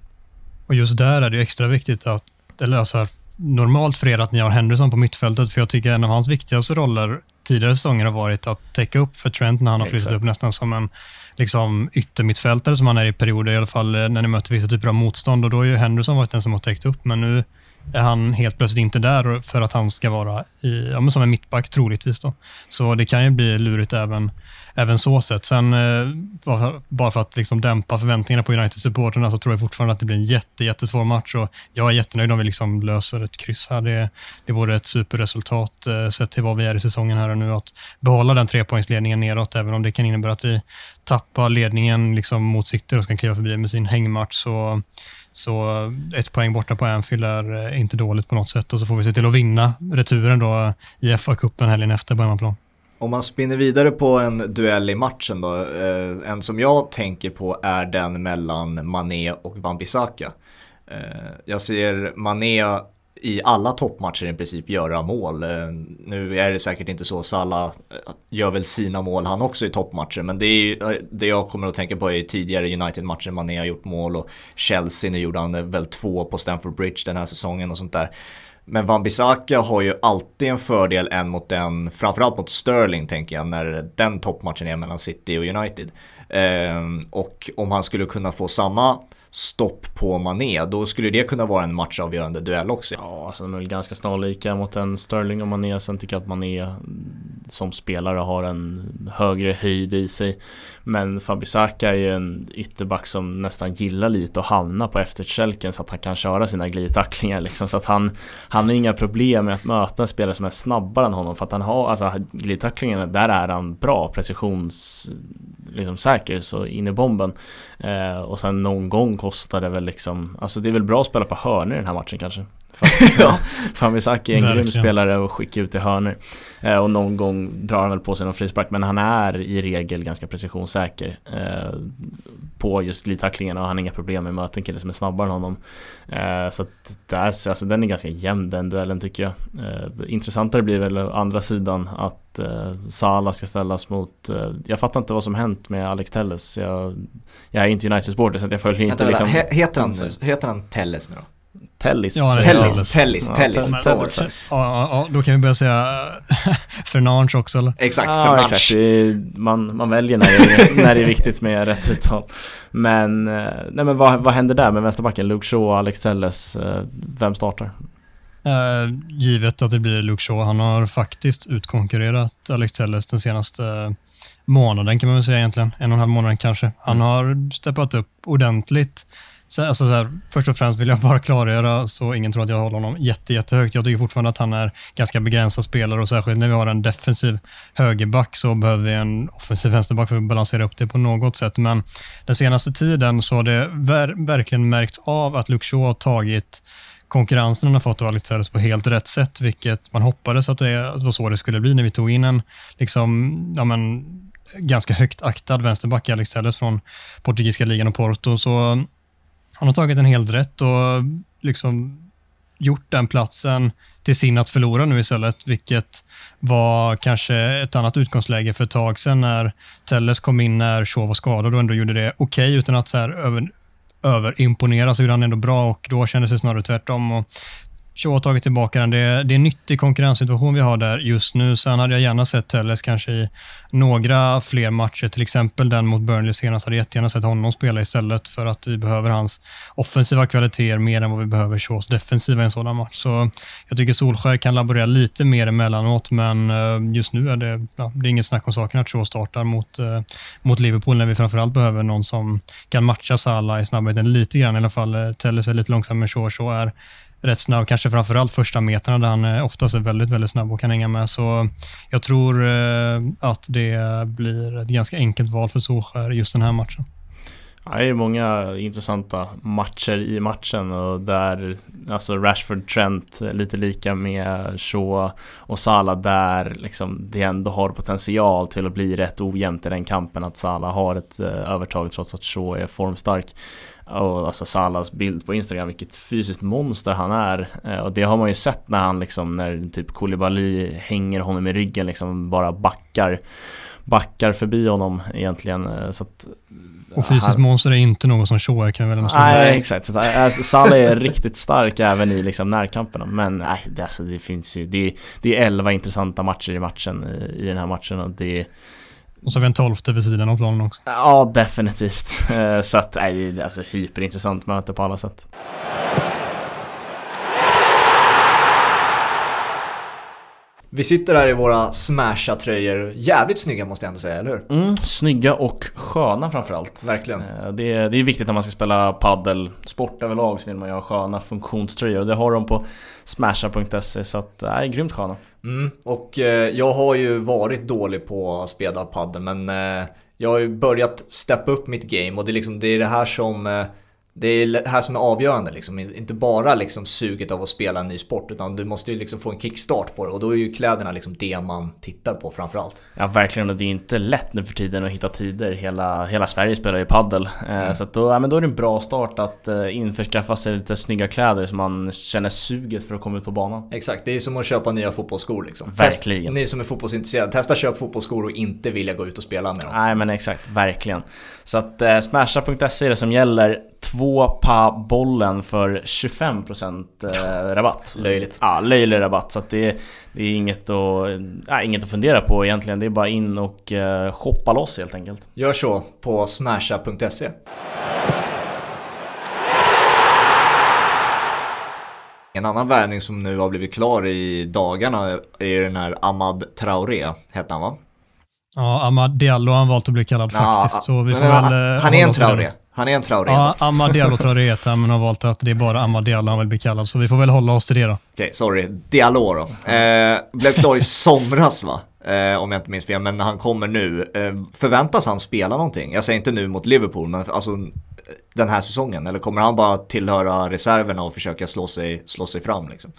Och just där är det extra viktigt att, eller alltså, normalt för er att ni har Henderson på mittfältet, för jag tycker en av hans viktigaste roller tidigare säsonger har varit att täcka upp för Trent när han har flyttat Exakt. upp nästan som en liksom, yttermittfältare som han är i perioder, i alla fall eh, när ni möter vissa typer av motstånd. Och då har ju Henderson varit den som har täckt upp, men nu är han helt plötsligt inte där för att han ska vara i, ja, som en mittback troligtvis. Då. Så det kan ju bli lurigt även, även så sett. Sen eh, bara för att liksom dämpa förväntningarna på United-supporterna så tror jag fortfarande att det blir en jätte, jättesvår match och jag är jättenöjd om vi liksom löser ett kryss här. Det, det vore ett superresultat eh, sett till vad vi är i säsongen här och nu att behålla den trepoängsledningen neråt även om det kan innebära att vi tappar ledningen liksom mot sikte och ska kliva förbi med sin hängmatch så så ett poäng borta på Anfield är eh, inte dåligt på något sätt och så får vi se till att vinna returen då i FA-cupen helgen efter på hemmaplan. Om man spinner vidare på en duell i matchen då, eh, en som jag tänker på är den mellan Mané och Wan-Bissaka. Eh, jag ser Mané i alla toppmatcher i princip göra mål. Eh, nu är det säkert inte så, Salla eh, gör väl sina mål han också i toppmatcher, men det, är, eh, det jag kommer att tänka på är tidigare United-matcher, Mané har gjort mål och Chelsea, nu gjorde han väl två på Stamford Bridge den här säsongen och sånt där. Men Van Bissaka har ju alltid en fördel en mot en, framförallt mot Sterling tänker jag, när den toppmatchen är mellan City och United. Eh, och om han skulle kunna få samma stopp på Mané, då skulle det kunna vara en matchavgörande duell också. Ja, alltså de är väl ganska snarlika mot en Sterling och Mané. Sen tycker jag att Mané mm, som spelare har en högre höjd i sig. Men Fabisaka är ju en ytterback som nästan gillar lite att hamna på efterkälken så att han kan köra sina glidtacklingar liksom. Så att han, han har inga problem med att möta en spelare som är snabbare än honom. För att han har, alltså glidtacklingarna, där är han bra precisions liksom säker så in i bomben. Eh, och sen någon gång kostar det väl liksom, alltså det är väl bra att spela på hörnor i den här matchen kanske. ja. Famisaki är en grym spelare att skicka ut i hörnor. Eh, och någon gång drar han väl på sig någon frispark men han är i regel ganska precisionssäker. Eh, på just glidtacklingarna och han har inga problem med att möta en kille som är snabbare än honom. Eh, så att där, alltså, den är ganska jämn den duellen tycker jag. Eh, intressantare blir väl andra sidan att eh, Salah ska ställas mot eh, Jag fattar inte vad som hänt med Alex Telles. Jag, jag är inte United-supporter så att jag följer inte vänta, liksom, heter, han, heter han Telles nu då? Tellis. Ja, Tellis, Tellis, Ja, Tellis. Ja, faktiskt. ja, ja, då kan vi börja säga Fernandes också eller? Exakt, Ja, exakt. man, man väljer när det, är, när det är viktigt med rätt uttal. Men, eh, nej men vad, vad händer där med vänsterbacken? Luke Shaw och Alex Telles. eh, Vem startar? Eh, givet att det blir Luke Shaw. Han har faktiskt utkonkurrerat Alex Telles den senaste månaden kan man väl säga egentligen. En och en halv månad kanske. Han har steppat upp ordentligt. Så, alltså så här, först och främst vill jag bara klargöra så ingen tror att jag håller honom jätte, jättehögt. Jag tycker fortfarande att han är ganska begränsad spelare och särskilt när vi har en defensiv högerback så behöver vi en offensiv vänsterback för att balansera upp det på något sätt. Men den senaste tiden så har det ver- verkligen märkt av att Luke Shaw har tagit konkurrensen han har fått av Alex Telles på helt rätt sätt, vilket man hoppades att det var så det skulle bli när vi tog in en liksom, ja men, ganska högt aktad vänsterback i Alex Telles från portugisiska ligan och Porto. Så han har tagit en helt rätt och liksom gjort den platsen till sin att förlora nu istället, vilket var kanske ett annat utgångsläge för ett tag sedan när Telles kom in när Shaw var skadad och ändå gjorde det okej utan att så här över, överimponera så gjorde han ändå bra och då kändes det snarare tvärtom. Och Shaw har tagit tillbaka den. Det är, det är en nyttig konkurrenssituation vi har där just nu. Sen hade jag gärna sett Telles kanske i några fler matcher, till exempel den mot Burnley senast. Hade jättegärna sett honom spela istället för att vi behöver hans offensiva kvaliteter mer än vad vi behöver Shaws defensiva i en sådan match. Så jag tycker Solskär kan laborera lite mer emellanåt, men eh, just nu är det, ja, det är inget snack om saken att Shaw startar mot, eh, mot Liverpool när vi framförallt behöver någon som kan matcha Salah i snabbheten lite grann i alla fall. Eh, Telles är lite långsam, men Shaw, Shaw är rätt snabb, kanske framförallt första metrarna där han eh, oftast är väldigt, väldigt snabb och kan hänga med. Så jag tror eh, att det blir ett ganska enkelt val för Solskär just den här matchen. Ja, det är många intressanta matcher i matchen och där alltså Rashford Trent eh, lite lika med Shaw och Salah där liksom det ändå har potential till att bli rätt ojämnt i den kampen att Salah har ett övertag trots att Shaw är formstark. Och alltså Salahs bild på Instagram, vilket fysiskt monster han är. Eh, Och det har man ju sett när han liksom, när typ Koulibaly hänger honom i ryggen liksom bara backar Backar förbi honom egentligen eh, så att Och fysiskt han- monster är inte något som Shaw är, kan vi väl fast. Nej exakt, så att, alltså, Salah är riktigt stark även i liksom närkamperna Men nej, det, alltså, det finns ju Det, det är 11 intressanta matcher i matchen i, i den här matchen och det och så har vi en tolfte vid sidan av planen också. Ja definitivt Så att nej, det är alltså hyperintressant möte på alla sätt Vi sitter här i våra smasha-tröjor. Jävligt snygga måste jag ändå säga, eller hur? mm, Snygga och sköna framförallt Verkligen. Eh, Det är, det är viktigt när man ska spela paddel Sport överlag så vill man ju ha sköna funktionströjor det har de på smasha.se så att, nej, grymt sköna Mm, och eh, jag har ju varit dålig på att spela padel men eh, jag har ju börjat steppa upp mitt game och det är liksom det, är det här som eh, det är det här som är avgörande liksom. Inte bara liksom suget av att spela en ny sport utan du måste ju liksom få en kickstart på det och då är ju kläderna liksom det man tittar på framförallt. Ja verkligen och det är inte lätt nu för tiden att hitta tider. Hela, hela Sverige spelar ju paddel. Eh, Så att då, ja, men då är det en bra start att eh, införskaffa sig lite snygga kläder så man känner suget för att komma ut på banan. Exakt, det är som att köpa nya fotbollsskor liksom. Verkligen. Test, ni som är fotbollsintresserade, testa köp fotbollsskor och inte vilja gå ut och spela med dem. Nej men exakt, verkligen. Så att eh, smasha.se är det som gäller. Två pa bollen för 25% eh, rabatt. Löjligt. Ja, löjlig rabatt. Så att det, det är inget att, nej, inget att fundera på egentligen. Det är bara in och eh, shoppa loss helt enkelt. Gör så på smasha.se. En annan värvning som nu har blivit klar i dagarna är den här Ahmad Traoré, hette han va? Ja, Amad Diallo har han valt att bli kallad faktiskt. Så vi får men väl, han, eh, han är en. Traoré. Han är en Traoré. Ja, Ja. Amad Diallo tror jag det heter, men har valt att det är bara Amad Diallo han vill bli kallad. Så vi får väl hålla oss till det då. Okej, sorry. Diallo då. Eh, blev klar i somras va? Eh, om jag inte minns fel, men han kommer nu. Eh, förväntas han spela någonting? Jag säger inte nu mot Liverpool, men alltså den här säsongen. Eller kommer han bara tillhöra reserverna och försöka slå sig, slå sig fram liksom?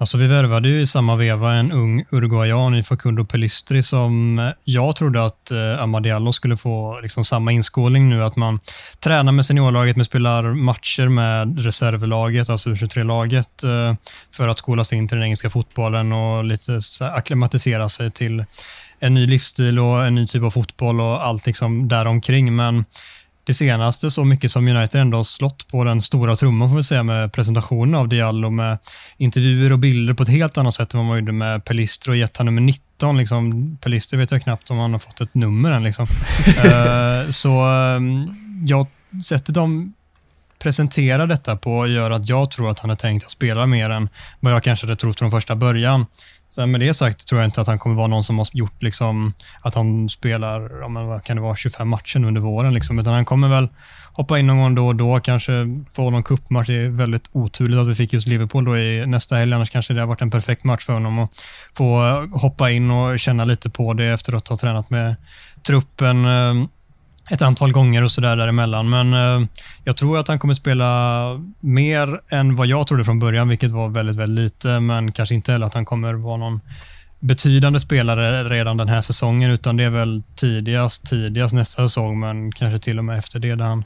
Alltså vi värvade ju i samma veva en ung uruguayan i Facundo Pelistri som eh, jag trodde att eh, Amadiallo skulle få liksom samma inskolning nu, att man tränar med seniorlaget, men spelar matcher med reservlaget, alltså U23-laget, eh, för att skolas in till den engelska fotbollen och lite akklimatisera sig till en ny livsstil och en ny typ av fotboll och allt liksom däromkring. Men det senaste så mycket som United ändå har slått på den stora trumman får vi säga med presentationen av Diallo med intervjuer och bilder på ett helt annat sätt än vad man gjorde med Pelistro och gett han nummer 19. Liksom. Pelistro vet jag knappt om han har fått ett nummer än. Liksom. uh, så um, jag sätter dem presenterar detta på gör att jag tror att han är tänkt att spela mer än vad jag kanske hade trott från första början. Sen med det sagt tror jag inte att han kommer vara någon som har gjort liksom, att han spelar, ja, men vad kan det vara, 25 matcher under våren. Liksom, utan han kommer väl hoppa in någon gång då och då, kanske få någon cupmatch. Det är väldigt oturligt att vi fick just Liverpool då i nästa helg, annars kanske det har varit en perfekt match för honom att få hoppa in och känna lite på det efter att ha tränat med truppen ehm, ett antal gånger och sådär däremellan. Men eh, jag tror att han kommer spela mer än vad jag trodde från början, vilket var väldigt, väldigt lite. Men kanske inte heller att han kommer vara någon betydande spelare redan den här säsongen, utan det är väl tidigast, tidigast nästa säsong, men kanske till och med efter det, där han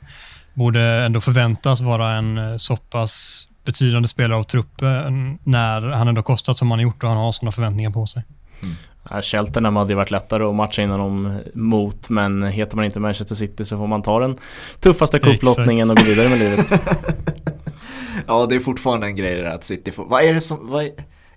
borde ändå förväntas vara en eh, så pass betydande spelare av truppen när han ändå kostat som han gjort och han har sådana förväntningar på sig. Mm. Cheltenham hade ju varit lättare att matcha innan dem mot men heter man inte Manchester City så får man ta den tuffaste kupplottningen och gå vidare med livet. ja det är fortfarande en grej det där att City får, vad är det som, vad är,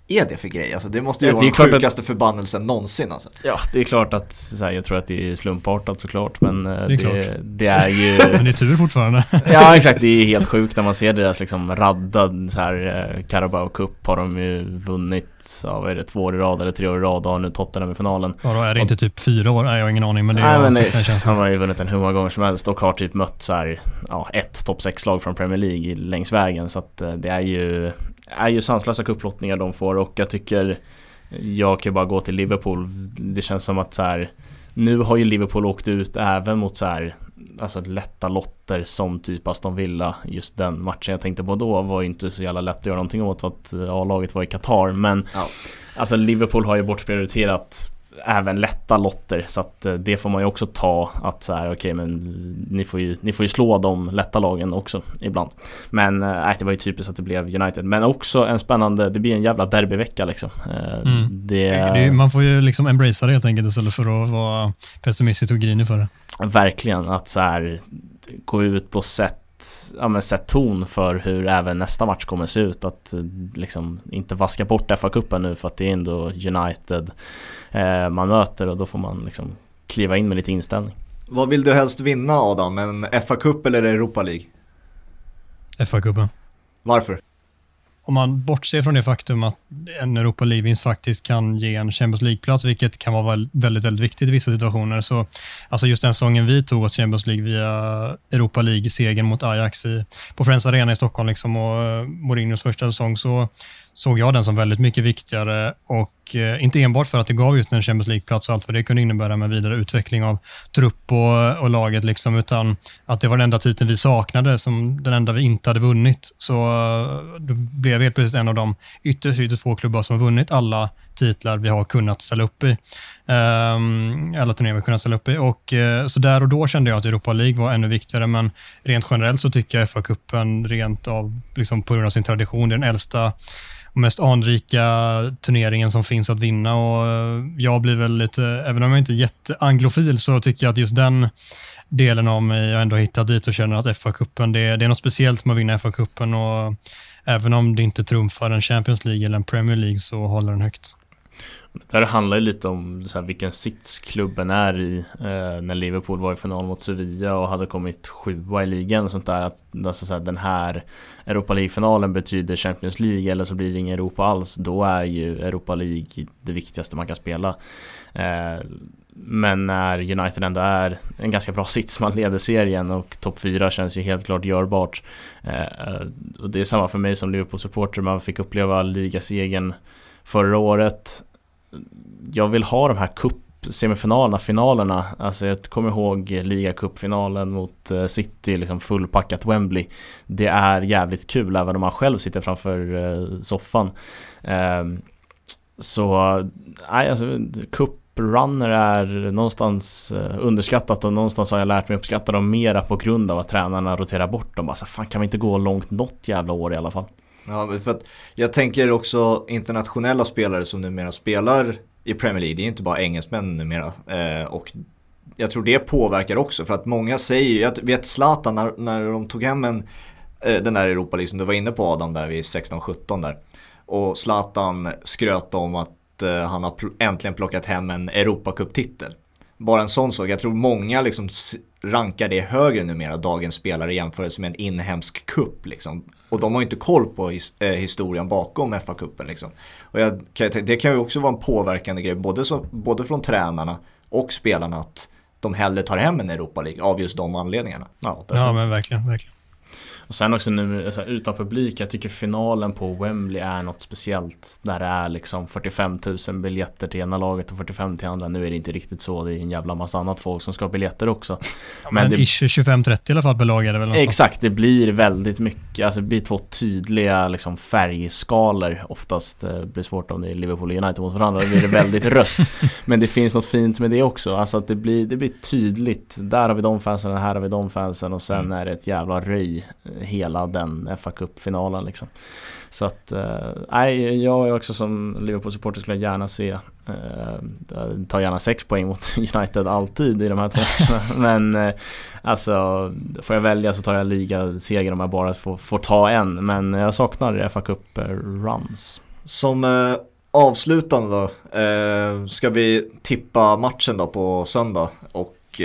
är det för grej? Alltså det måste ju ja, vara den sjukaste att, förbannelsen någonsin alltså. Ja, det är klart att så här, jag tror att det är slumpartat såklart men eh, det är, det, det är ju... men det är tur fortfarande. ja, exakt. Det är helt sjukt när man ser deras liksom raddad så här eh, Carabao Cup har de ju vunnit, ja vad är det, två år i rad eller tre år i rad och har nu Tottenham i finalen. Ja, då är det inte typ fyra år? Nej, jag har ingen aning men det är... Nej, men det, han har ju vunnit en hur många gånger som helst och har typ mött så här, ja, ett topp 6-lag från Premier League längs vägen så att eh, det är ju är ju sanslösa kupplottningar de får och jag tycker jag kan bara gå till Liverpool. Det känns som att så här, nu har ju Liverpool åkt ut även mot så här, alltså lätta lotter som typ Aston Villa. Just den matchen jag tänkte på då var ju inte så jävla lätt att göra någonting åt för att A-laget var i Qatar. Men ja. alltså Liverpool har ju bortprioriterat även lätta lotter så att eh, det får man ju också ta att så här okej okay, men ni får, ju, ni får ju slå de lätta lagen också ibland. Men nej, det var ju typiskt att det blev United. Men också en spännande, det blir en jävla derbyvecka liksom. Eh, mm. Det, det, man får ju liksom embracea det helt enkelt istället för att vara pessimistisk och grinig för det. Verkligen, att så här gå ut och sätta ja, men sätt ton för hur även nästa match kommer se ut. Att liksom inte vaska bort FA-cupen nu för att det är ändå United eh, man möter och då får man liksom kliva in med lite inställning. Vad vill du helst vinna Adam? En FA-cup eller Europa League? FA-cupen. Varför? Om man bortser från det faktum att en Europa League-vinst faktiskt kan ge en Champions League-plats, vilket kan vara väldigt, väldigt viktigt i vissa situationer. Så, alltså just den säsongen vi tog oss Champions League via Europa League-segern mot Ajax i, på Friends Arena i Stockholm liksom, och eh, Mourinhos första säsong, så såg jag den som väldigt mycket viktigare och eh, inte enbart för att det gav just en Champions League-plats och allt vad det kunde innebära med vidare utveckling av trupp och, och laget, liksom, utan att det var den enda titeln vi saknade, som den enda vi inte hade vunnit. Så eh, då blev helt plötsligt en av de ytterst, ytterst få klubbar som har vunnit alla titlar vi har kunnat ställa upp i. Ehm, alla turneringar vi har kunnat ställa upp i. Och, eh, så där och då kände jag att Europa League var ännu viktigare, men rent generellt så tycker jag FA-cupen rent av, liksom på grund av sin tradition, det är den äldsta mest anrika turneringen som finns att vinna och eh, jag blir väl lite, även om jag inte är jätteanglofil så tycker jag att just den delen av mig har ändå hittat dit och känner att FA-cupen, det, det, är något speciellt med att vinna FA-cupen och även om det inte trumfar en Champions League eller en Premier League så håller den högt. Det här handlar ju lite om så här, vilken sits klubben är i eh, när Liverpool var i final mot Sevilla och hade kommit sjua i ligan och sånt där. Att alltså, så här, den här Europa League-finalen betyder Champions League eller så blir det ingen Europa alls. Då är ju Europa League det viktigaste man kan spela. Eh, men när United ändå är en ganska bra sits, man leder serien och topp 4 känns ju helt klart görbart. Eh, och det är samma för mig som Liverpool-supporter, man fick uppleva ligasegern förra året jag vill ha de här cup semifinalerna, finalerna. Alltså jag kommer ihåg ligacupfinalen mot eh, City, liksom fullpackat Wembley. Det är jävligt kul även om man själv sitter framför eh, soffan. Ehm, så, nej alltså cuprunner är någonstans eh, underskattat och någonstans har jag lärt mig uppskatta dem mera på grund av att tränarna roterar bort dem. Alltså fan kan vi inte gå långt något jävla år i alla fall? Ja, för att jag tänker också internationella spelare som numera spelar i Premier League, det är inte bara engelsmän numera. Eh, och jag tror det påverkar också för att många säger, jag vet Zlatan när, när de tog hem en, eh, den där Europa League som du var inne på Adam där vid 16-17 där. Och Zlatan skröt om att eh, han har pl äntligen plockat hem en Europacup-titel. Bara en sån sak, jag tror många liksom rankar det högre numera, dagens spelare i jämförelse med en inhemsk cup. Liksom. Och de har ju inte koll på his eh, historien bakom FA-cupen. Liksom. Och jag, det kan ju också vara en påverkande grej, både, så, både från tränarna och spelarna, att de hellre tar hem en Europa League av just de anledningarna. Ja, ja men verkligen, verkligen. Och sen också nu alltså, utan publik, jag tycker finalen på Wembley är något speciellt. Där det är liksom 45 000 biljetter till ena laget och 45 till andra. Nu är det inte riktigt så, det är en jävla massa annat folk som ska ha biljetter också. Ja, men men 25-30 i alla fall per lag är det väl? Exakt, det blir väldigt mycket. Alltså det blir två tydliga liksom, färgskalor. Oftast eh, blir det svårt om det är Liverpool och United mot varandra. Då blir det väldigt rött. Men det finns något fint med det också. Alltså att det blir, det blir tydligt. Där har vi de fansen, här har vi de fansen och sen mm. är det ett jävla röj hela den fa Cup-finalen liksom. Så att, eh, nej, jag är också som Liverpool-supporter skulle gärna se äh, Ta gärna sex poäng mot United alltid i de här två matcherna. Men äh, alltså Får jag välja så tar jag ligaseger om jag bara får, får ta en. Men jag saknar fa Cup-runs. Som äh, avslutande då Ska vi tippa matchen då på söndag och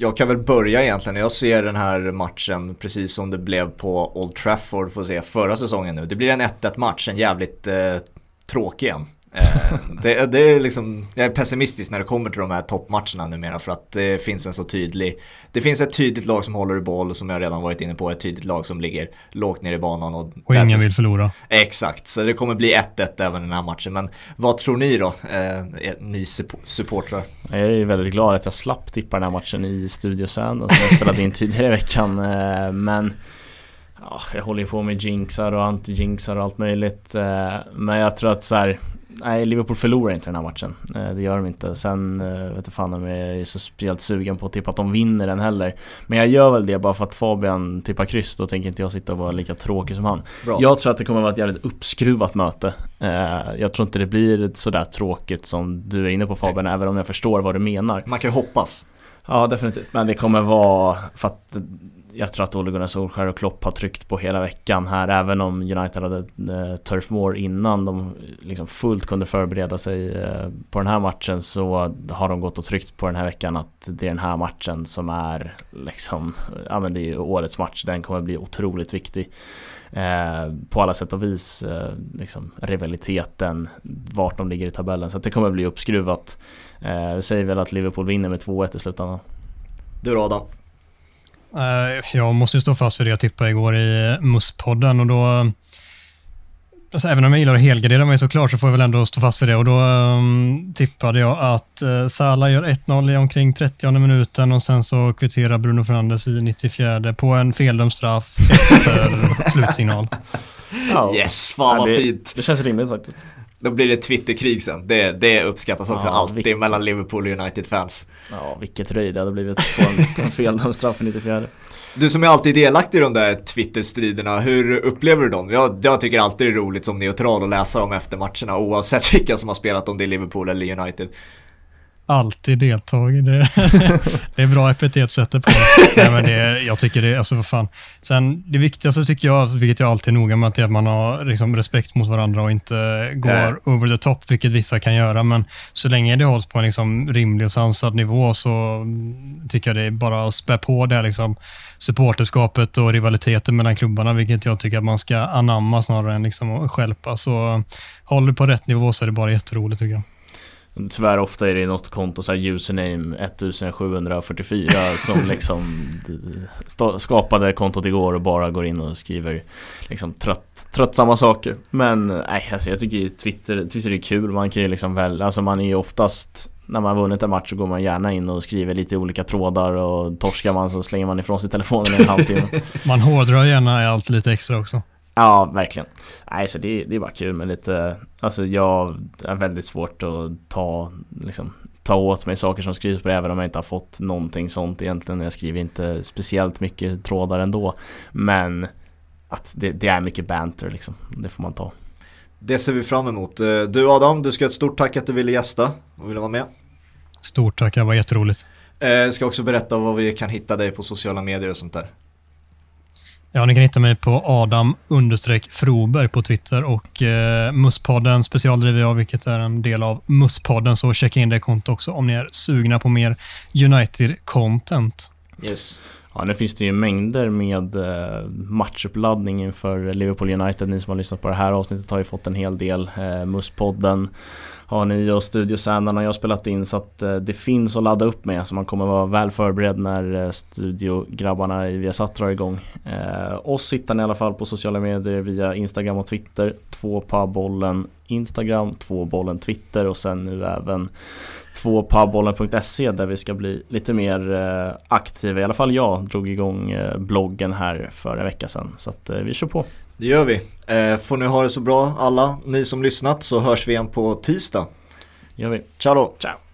jag kan väl börja egentligen. Jag ser den här matchen precis som det blev på Old Trafford får se förra säsongen nu. Det blir en 1-1 match, en jävligt eh, tråkig en. Eh, det, det, är liksom, jag är pessimistisk när det kommer till de här toppmatcherna numera för att det finns en så tydlig Det finns ett tydligt lag som håller i boll som jag redan varit inne på, ett tydligt lag som ligger lågt ner i banan Och, och ingen vill förlora. Exakt, så det kommer bli 1-1 även i den här matchen. Men vad tror ni då, eh, ni supportrar? Jag är väldigt glad att jag slapp tippa den här matchen i Studio Sand som jag spelade in tidigare i veckan eh, Men Ja, jag håller ju på med jinxar och anti-jinxar och allt möjligt eh, Men jag tror att så här, nej, Liverpool förlorar inte den här matchen. Eh, det gör de inte. Sen eh, vet jag fan om jag är så speciellt sugen på att tippa att de vinner den heller. Men jag gör väl det bara för att Fabian tippar kryss, då tänker inte jag sitta och vara lika tråkig som han. Bra. Jag tror att det kommer att vara ett jävligt uppskruvat möte. Eh, jag tror inte det blir sådär tråkigt som du är inne på Fabian, nej. även om jag förstår vad du menar. Man kan ju hoppas. Ja, definitivt. Men det kommer vara för att jag tror att Ole Gunnar Solskjaer och Klopp har tryckt på hela veckan här även om United hade eh, Turf Moor innan de liksom fullt kunde förbereda sig eh, på den här matchen så har de gått och tryckt på den här veckan att det är den här matchen som är liksom, ja men det är årets match, den kommer bli otroligt viktig. Eh, på alla sätt och vis, eh, liksom rivaliteten, vart de ligger i tabellen. Så det kommer bli uppskruvat. Eh, vi säger väl att Liverpool vinner med 2-1 i slutändan. Du då Adam? Eh, jag måste ju stå fast vid det jag tippade igår i MUS-podden och då Alltså, även om jag gillar att helgardera mig såklart så får jag väl ändå stå fast vid det och då um, tippade jag att uh, Salah gör 1-0 i omkring 30 minuten och sen så kvitterar Bruno Fernandes i 94 på en feldömd straff efter slutsignal. Yes, fan vad fint. Det känns rimligt faktiskt. Då blir det Twitterkrig sen. Det, det uppskattas också ja, alltid vilket... mellan Liverpool och United-fans. Ja, vilket röj det hade blivit på en, en feldömd i 94. Du som är alltid delaktig i de där Twitter-striderna, hur upplever du dem? Jag, jag tycker alltid det är roligt som neutral att läsa dem efter matcherna oavsett vilka som har spelat, om det är Liverpool eller United alltid deltagit. Det, det är bra epitet att sätta på. Nej, men det, jag tycker det, alltså vad fan. Sen det viktigaste tycker jag, vilket jag alltid är noga med, är att man har liksom, respekt mot varandra och inte går Nej. over the top, vilket vissa kan göra. Men så länge det hålls på en liksom, rimlig och sansad nivå så tycker jag det är bara att spä på det liksom, supporterskapet och rivaliteten mellan klubbarna, vilket jag tycker att man ska anamma snarare än liksom, skälpa. Så håller på rätt nivå så är det bara jätteroligt tycker jag. Tyvärr ofta är det något konto, så här username 1744 som liksom skapade kontot igår och bara går in och skriver liksom trött, tröttsamma saker. Men nej, alltså jag tycker Twitter, Twitter är kul, man kan ju liksom väl, alltså man är ju oftast när man har vunnit en match så går man gärna in och skriver lite olika trådar och torskar man så slänger man ifrån sig telefonen i en halvtimme. man hårdrar gärna allt lite extra också. Ja, verkligen. Nej, så det, det är bara kul med lite, alltså jag är väldigt svårt att ta, liksom, ta åt mig saker som skrivs på det även om jag inte har fått någonting sånt egentligen. Jag skriver inte speciellt mycket trådar ändå. Men att det, det är mycket banter liksom, det får man ta. Det ser vi fram emot. Eh, du Adam, du ska ha ett stort tack att du ville gästa och ville vara med. Stort tack, det var jätteroligt. Eh, ska också berätta var vi kan hitta dig på sociala medier och sånt där. Ja, ni kan hitta mig på Adam Froberg på Twitter och eh, Musspodden specialdriver jag, vilket är en del av Musspodden, så checka in det kontot också om ni är sugna på mer United-content. Yes. Ja, nu finns det ju mängder med eh, matchuppladdning inför Liverpool United. Ni som har lyssnat på det här avsnittet har ju fått en hel del. Eh, Musspodden har ni och Studio Sandern har jag spelat in så att eh, det finns att ladda upp med så man kommer vara väl förberedd när eh, studiograbbarna i Viasat drar igång. Eh, oss hittar ni i alla fall på sociala medier via Instagram och Twitter. Två på bollen Instagram, två bollen Twitter och sen nu även tvåpabollen.se där vi ska bli lite mer eh, aktiva. I alla fall jag drog igång eh, bloggen här för en vecka sedan så att eh, vi kör på. Det gör vi. Får ni ha det så bra alla ni som lyssnat så hörs vi igen på tisdag. Det gör vi. Ciao då. Ciao.